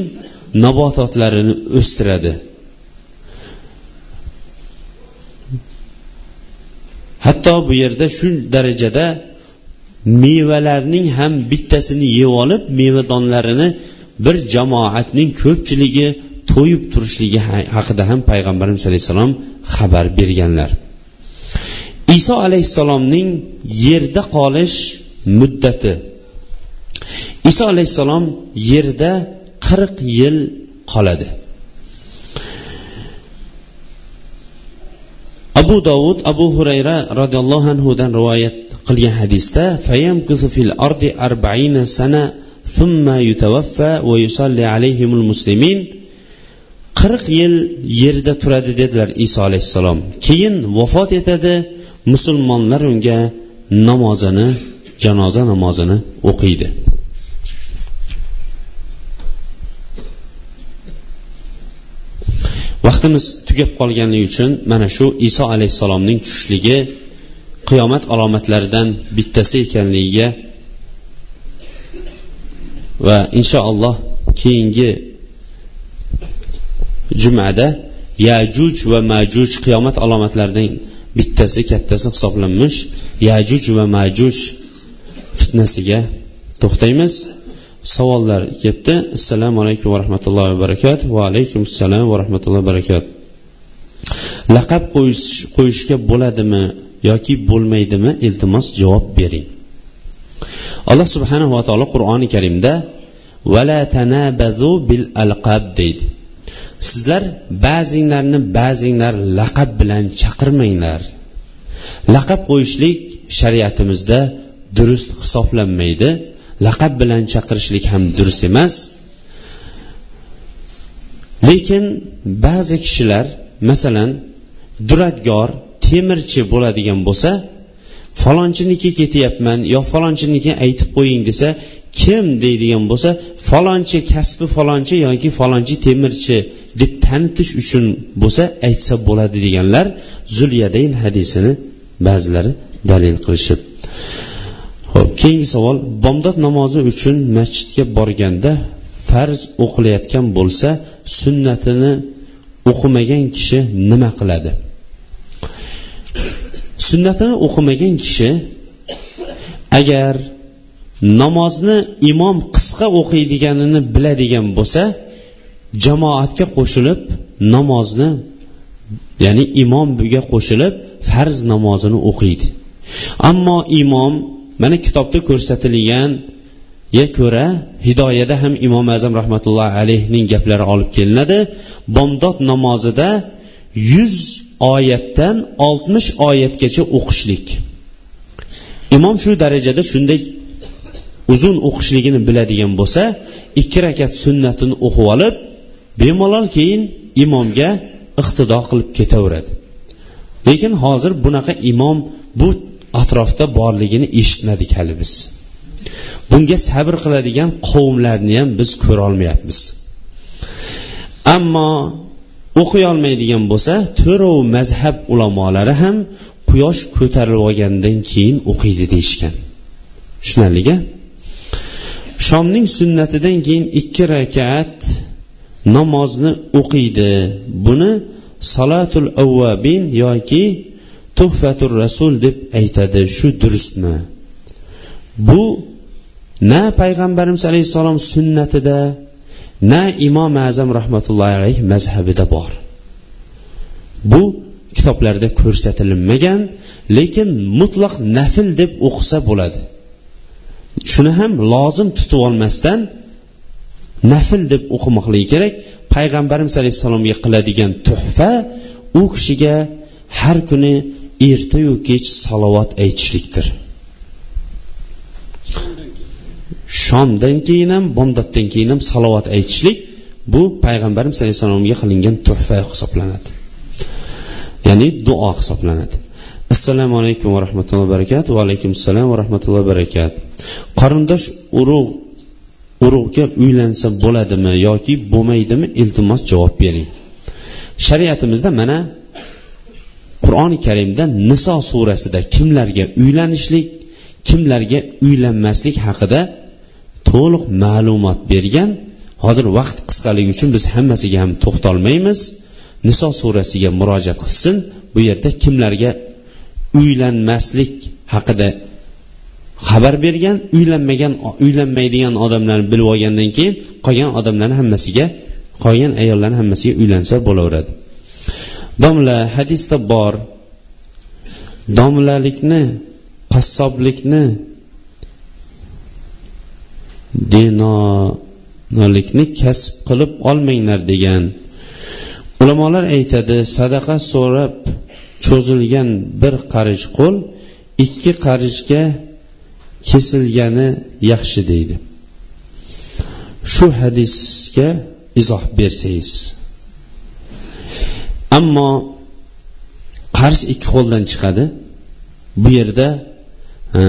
nabototlarini o'stiradi. Hatto bu yerda shu darajada mevalarning ham bittasini yeb olib mevadonlarini bir jamoatning ko'pchiligi to'yib turishligi haqida ham payg'ambarimiz alayhissalom xabar berganlar. Iso alayhissalomning yerda qolish muddati iso alayhissalom yerda qirq yil qoladi. Abu dovud abu hurayra roziyallohu anhudan rivoyat qilgan hadisda fil ardi arba'ina sana thumma yutawaffa va yusalli alayhimul muslimin. Qirq yil yerda turadi dedilar iso alayhissalom. Keyin vafot etadi musulmonlar unga namozini janoza namozini o'qiydi. Vaqtimiz tugab qolganligi uchun mana shu iso alayhissalomning tushishligi qiyomat alomatlaridan bittasi ekanligiga va inshaalloh keyingi jumada yajuj va majuj qiyomat alomatlaridan bittasi kattasi hisoblanmish yajuj va majuj fitnasiga to'xtaymiz. Savollar kelibdi assalomu alaykum va rahmatullohi va barakatuh va alaykum assalom va rahmatullohi va barakatuh laqab qo'yishga bo'ladimi yoki bo'lmaydimi? Iltimos javob bering. Alloh subhanahu va taolo qur'oni karimda vala tanabazu bil alqab deydi. Sizlar ba'zinglarni ba'zinglar laqab bilan chaqirmanglar. Laqab qo'yishlik shariatimizda durust hisoblanmaydi. Laqab bilan chaqirishlik ham durust emas. Lekin ba'zi kishilar masalan duradgor temirchi bo'ladigan bo'lsa falonchiniki ketyapman yo falonchiniki aytib qo'ying desa kim deydigan bo'lsa falonchi kasbi falonchi yoki falonchi temirchi deb tanitish uchun bo'lsa aytsa bo'ladi deganlar zulyadayn hadisini ba'zilari dalil qilishib. Ho'p keyingi savol. Bomdod namozi uchun masjidga borganda farz o'qilayotgan bo'lsa sunnatini o'qimagan kishi nima qiladi? Sunnatini o'qimagan kishi agar namozni imom qisqa o'qiydiganini biladigan bo'lsa jamoatga qo'shilib namozni ya'ni imomga qo'shilib farz namozini o'qiydi. Ammo imom mana kitobda ko'rsatilgan ya ko'ra hidoyada ham imom azam rahmatullohi alayhning gaplari olib kelinadi. Bomdod namozida yuz oyatdan oltmish oyatgacha o'qishlik. Imom shu darajada shunday uzun o'qishligini biladigan bo'lsa ikki rakat sunnatini o'qib olib bemalol keyin imomga iqtido qilib ketaveradi. Lekin hozir bunaqa imom bu atrofda borligini eshitmadik hali biz. Bunga sabr qiladigan qavmlarni ham biz ko'rolmayapmiz ammo o'qiy olmaydigan bo'lsa to'rov mazhab ulamolari ham quyosh ko'tarilib olgandan keyin o'qiydi deyishgan. Tushunarlika shomning sunnatidan keyin ikki rakat namozni o'qiydi. Buni salatul avvabin yoki tuhfatur rasul deb aytadi shu durustmi? Bu na payg'ambarimiz alayhissalom sunnatida na imom azam rahmatullohi alayhi mazhabida bor. Bu kitoblarda ko'rsatilmagan lekin mutlaq nafl deb o'qisa bo'ladi. Shuni ham lozim tutib olmasdan nafl deb o'qimoqligi kerak. Payg'ambarimiz alayhissalomga qiladigan tuhfa u kishiga har kuni ertayu kech salovat aytishlikdir. Shomdan keyin ham bomdoddan keyin ham salovat aytishlik bu payg'ambarimiz alayhissalomga qilingan tuhfa hisoblanadi. Ya'ni duo hisoblanadi. Assalomu alaykum va rahmatullohi va barakatuh. Va alaykum assalom va rahmatullohi va barakatuh. Qarindosh urug' urug'ga uylansa bo'ladimi yoki bo'lmaydimi iltimos javob bering. Shariatimizda mana qur'oni karimda niso surasida kimlarga uylanishlik kimlarga uylanmaslik haqida to'liq ma'lumot bergan. Hozir vaqt qisqaligi uchun biz hammasiga ham to'xtalmaymiz. Niso surasiga murojaat qilsin bu yerda kimlarga uylanmaslik haqida xabar bergan uylanmagan uylanmaydigan odamlarni bilib olgandan keyin qolgan odamlarni hammasiga qolgan ayollarni hammasiga uylansa bo'laveradi. Domla hadisda bor. Domlalikni qassoblikni dinolikni kasb qilib olmanglar degan. Ulamolar aytadi sadaqa so'rab cho'zilgan bir qarich qo'l ikki qarichga kesilgani yaxshi deydi. Shu hadisga izoh bersangiz. Ammo qarz ikki qo'ldan chiqadi. Bu yerda e,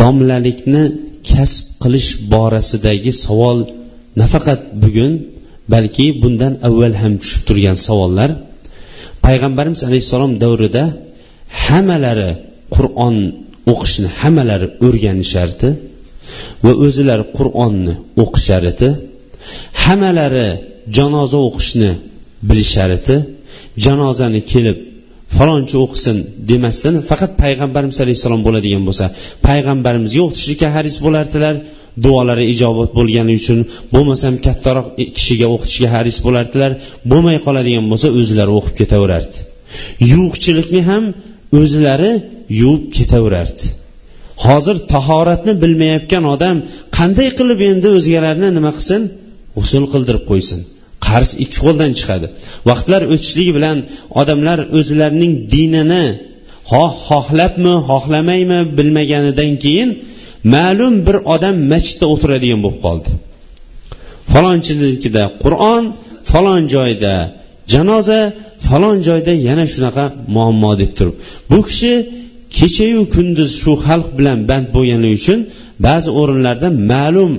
domlalikni kasb qilish borasidagi savol nafaqat bugun balki bundan avval ham tushib turgan savollar. Payg'ambarimiz alayhissalom davrida hammalari qur'on o'qishni hammalari o'rganishardi va o'zilari qur'onni o'qishar edi hammalari janoza o'qishni bilish sharti janozani kelib falonchi o'qisin demasdan faqat payg'ambarimiz alayhissalom bo'ladigan bo'lsa payg'ambarimizga o'qitishlikka haris bo'lardilar duolari ijobat bo'lgani uchun bo'lmasam kattaroq kishiga o'qitishga haris bo'lardilar bo'lmay qoladigan bo'lsa o'zlari o'qib ketaverardi yuviqchilikni ham o'zlari yuvib ketaverardi. Hozir tahoratni bilmayotgan odam qanday qilib endi o'zgalarni nima qilsin? G'usul qildirib qo'ysin. Qarz ikki qo'ldan chiqadi. Vaqtlar o'tishligi bilan odamlar o'zlarining dinini xoh xohlabmi xohlamaymi bilmaganidan keyin ma'lum bir odam masjidda o'tiradigan bo'lib qoldi. Falonchinikida qur'on falon joyda janoza falon joyda yana shunaqa muammo deb turib. Bu kishi kechayu kunduz shu xalq bilan band bo'lganligi uchun ba'zi o'rinlarda ma'lum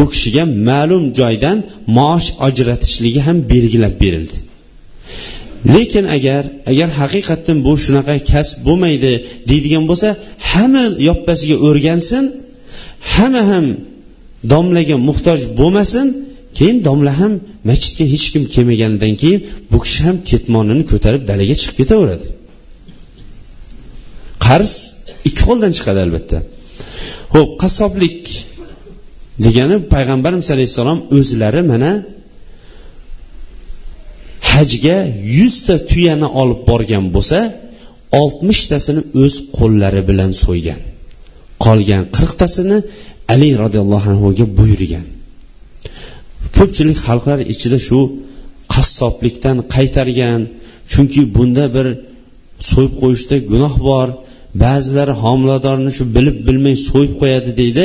u kishiga ma'lum joydan maosh ajratishligi ham belgilab berildi. Lekin agar agar haqiqatdan bu shunaqa kasb bo'lmaydi deydigan bo'lsa hamma yoppasiga o'rgansin hamma ham domlaga muhtoj bo'lmasin keyin domla ham masjidga hech kim kelmaganidan keyin bu kishi ham ketmonini ko'tarib dalaga chiqib ketaveradi. Qarz ikki qo'ldan chiqadi albatta. Ho'p qassoblik degani payg'ambarimiz alayhissalom o'zlari mana hajga yuzta tuyani olib borgan bo'lsa oltmishtasini o'z qo'llari bilan so'ygan. Qolgan qirqtasini ali roziyallohu anhuga buyurgan. Ko'pchilik xalqlar ichida shu qassoblikdan qaytargan chunki bunda bir so'yib qo'yishda gunoh bor. Ba'zilari homiladorni shu bilib bilmay so'yib qo'yadi deydi.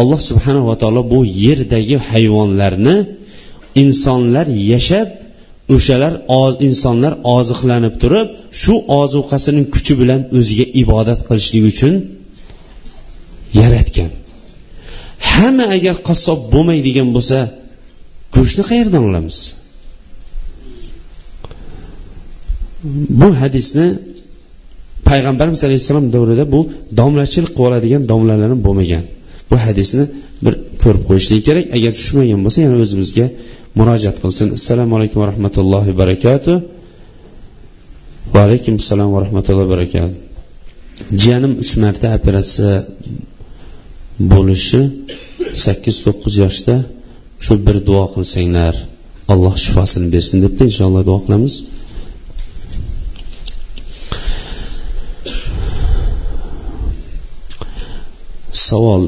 Alloh subhanava taolo bu yerdagi hayvonlarni insonlar yashab o'shalar insonlar oziqlanib turib shu ozuqasining kuchi bilan o'ziga ibodat qilishlik uchun yaratgan. Hamma agar qassob bo'lmaydigan bo'lsa go'shtni qayerdan olamiz? Bu hadisni payg'ambarimiz alayhissalom davrida bu domlachilik qilib oladigan domlalar ham bo'lmagan. Bu hadisni bir ko'rib qo'yishlik kerak. Agar tushmagan bo'lsa yana o'zimizga murojaat qilsin. Assalomu alaykum va rahmatullohi va barakatuh. Va alaykum assalom va rahmatullohi va barakatuh. Jiyanim uch marta operatsiya bo'lishi sakkiz to'qqiz yoshda shu bir duo qilsanglar alloh shifosini bersin debdi. Inshaalloh duo qilamiz. Savol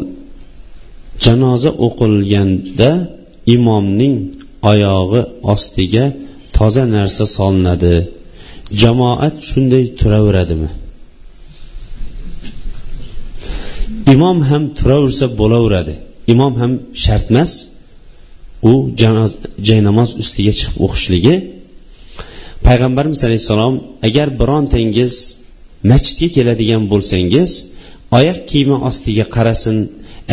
janoza o'qilganda imomning oyog'i ostiga toza narsa solinadi. Jamoat shunday turaveradimi? Imom ham turaversa bo'laveradi. Imom ham shart emas. U jaynamoz ustiga chiqib o'qishligi. Payg'ambarimiz alayhissalom agar birontangiz masjidga keladigan bo'lsangiz oyoq kiyimi ostiga qarasin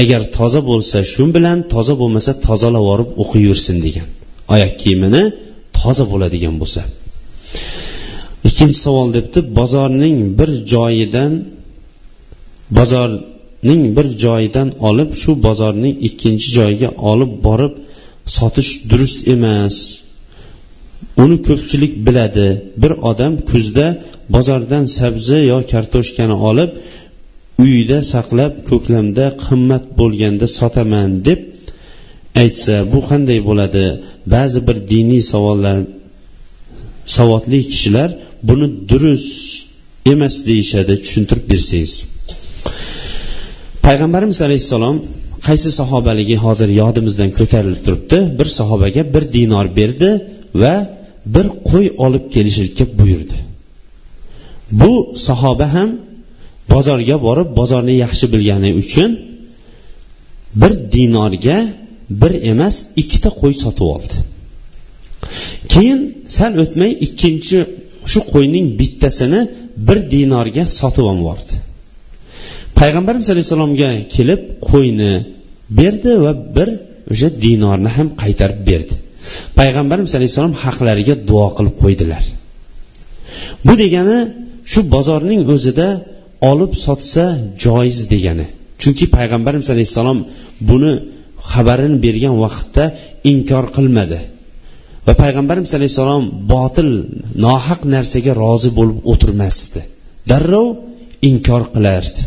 agar toza bo'lsa shu bilan toza bo'lmasa tozalab yuborib o'qiyversin degan. Oyoq kiyimini toza bo'ladigan bo'lsa. Ikkinchi savol debdi bozorning bir joyidan bozorning bir joyidan olib shu bozorning ikkinchi joyiga olib borib sotish durust emas. Uni ko'pchilik biladi. Bir odam kuzda bozordan sabzi yo kartoshkani olib uyida saqlab ko'klamda qimmat bo'lganda sotaman deb aytsa bu qanday bo'ladi? Ba'zi bir diniy savollar savodli kishilar buni durust emas deyishadi. Tushuntirib bersangiz. Payg'ambarimiz alayhissalom qaysi sahobaligi hozir yodimizdan ko'tarilib turibdi? Bir sahobaga bir dinor berdi va bir qo'y olib kelishlikka buyurdi. Bu sahoba ham bozorga borib bozorni yaxshi bilgani uchun bir dinorga bir emas ikkita qo'y sotib oldi. Keyin sal o'tmay ikkinchi shu qo'yning bittasini bir dinorga sotib olib yubordi payg'ambarimiz alayhissalomga kelib qo'yni berdi va bir o'sha dinorni ham qaytarib berdi. Payg'ambarimiz alayhissalom haqlariga duo qilib qo'ydilar. Bu degani shu bozorning o'zida olib sotsa joiz degani. Chunki payg'ambarimiz alayhissalom buni xabarini bergan vaqtda inkor qilmadi. Va payg'ambarimiz alayhissalom botil nohaq narsaga rozi bo'lib o'tirmasdi. Darrov inkor qilardi.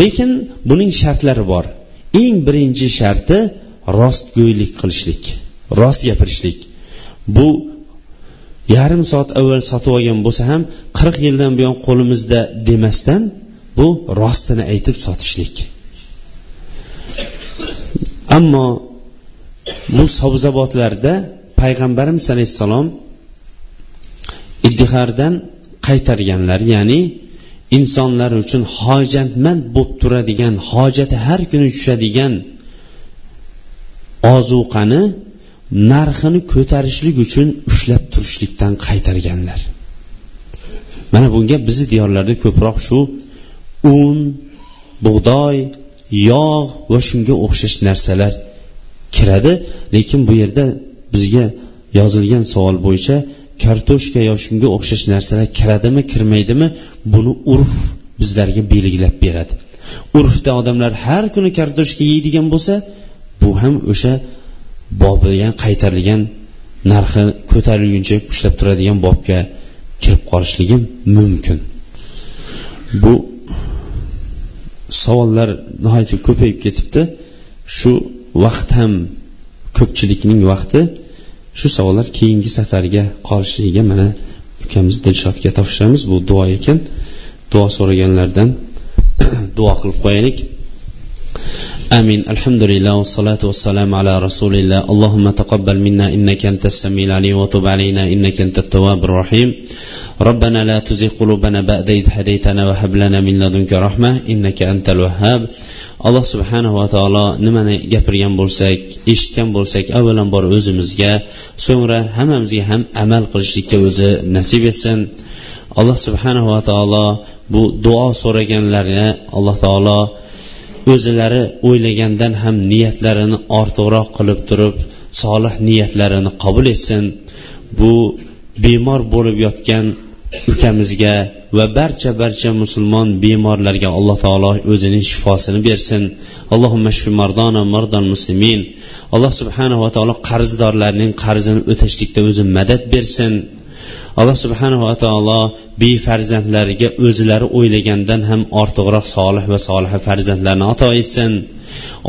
Lekin buning shartlari bor. Eng birinchi sharti rostgo'ylik qilishlik rost gapirishlik. Bu yarim soat avval sotib olgan bo'lsa ham qirq yildan buyon qo'limizda demasdan bu rostini aytib sotishlik. Ammo bu sabzavotlarda payg'ambarimiz alayhissalom iddihardan qaytarganlar ya'ni insonlar uchun hojatmand bo'lib turadigan hojati har kuni tushadigan ozuqani narxini ko'tarishlik uchun ushlab turishlikdan qaytarganlar. Mana bunga bizni diyorlarda ko'proq shu un bug'doy yog' va shunga o'xshash narsalar kiradi. Lekin bu yerda bizga yozilgan savol bo'yicha kartoshka yo shunga o'xshash narsalar kiradimi kirmaydimi buni urf bizlarga belgilab beradi. Urfda odamlar har kuni kartoshka yeydigan bo'lsa bu ham o'sha bobiga qaytarilgan narxi ko'tarilguncha ushlab turadigan bobga kirib qolishligim mumkin. Bu savollar nihoyatda ko'payib ketibdi. Shu vaqt ham ko'pchilikning vaqti shu savollar keyingi safarga qolishligiga mana ukamiz dilshodga topshiramiz. Bu duo ekan. Duo so'raganlardan duo qilib qo'yaylik. آمين الحمد لله والصلاة والسلام على رسول الله اللهم تقبل منا إنك أنت السميع العليم وتب علينا إنك أنت التواب الرحيم ربنا لا تزغ قلوبنا بعد إذ هديتنا وهب لنا من لدنك رحمة إنك أنت الوهاب alloh subhanava taolo nimani gapirgan bo'lsak eshitgan bo'lsak avvalambor o'zimizga so'ngra hammamizga ham amal qilishlikka o'zi nasib etsin alloh subhanava taolo bu duo so'raganlarga alloh taolo o'zilari o'ylagandan ham niyatlarini ortiqroq qilib turib solih niyatlarini qabul etsin. Bu bemor bo'lib yotgan ukamizga va barcha barcha musulmon bemorlarga alloh taolo o'zining shifosini bersin. Allohumma shfi mardona mardal muslimin. Alloh subhanava taolo qarzdorlarning qarzini o'tashlikda o'zi madad bersin. Alloh subhanava taolo befarzandlariga o'zlari o'ylagandan ham ortiqroq solih va soliha farzandlarni ato etsin.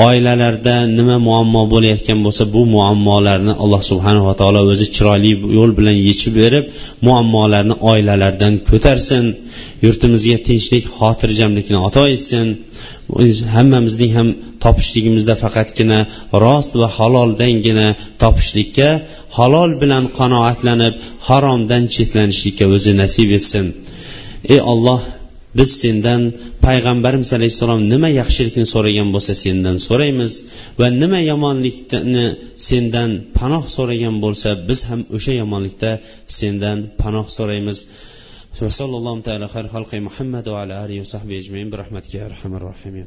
Oilalarda nima muammo bo'layotgan bo'lsa bu muammolarni alloh subhanava taolo o'zi chiroyli yo'l bilan yechib berib muammolarni oilalardan ko'tarsin. Yurtimizga tinchlik xotirjamlikni ato etsin. Hammamizning ham topishligimizda faqatgina rost va haloldangina topishlikka halol bilan qanoatlanib haromdan chetlanishlikka o'zi nasib etsin. ey olloh biz sendan payg'ambarimiz alayhissalom nima yaxshilikni so'ragan bo'lsa sendan so'raymiz va nima yomonlikni sendan panoh so'ragan bo'lsa biz ham o'sha yomonlikda sendan panoh so'raymiz وصلى الله تعالى خير خلق محمد وعلى آله وصحبه أجمعين برحمتك يا أرحم الراحمين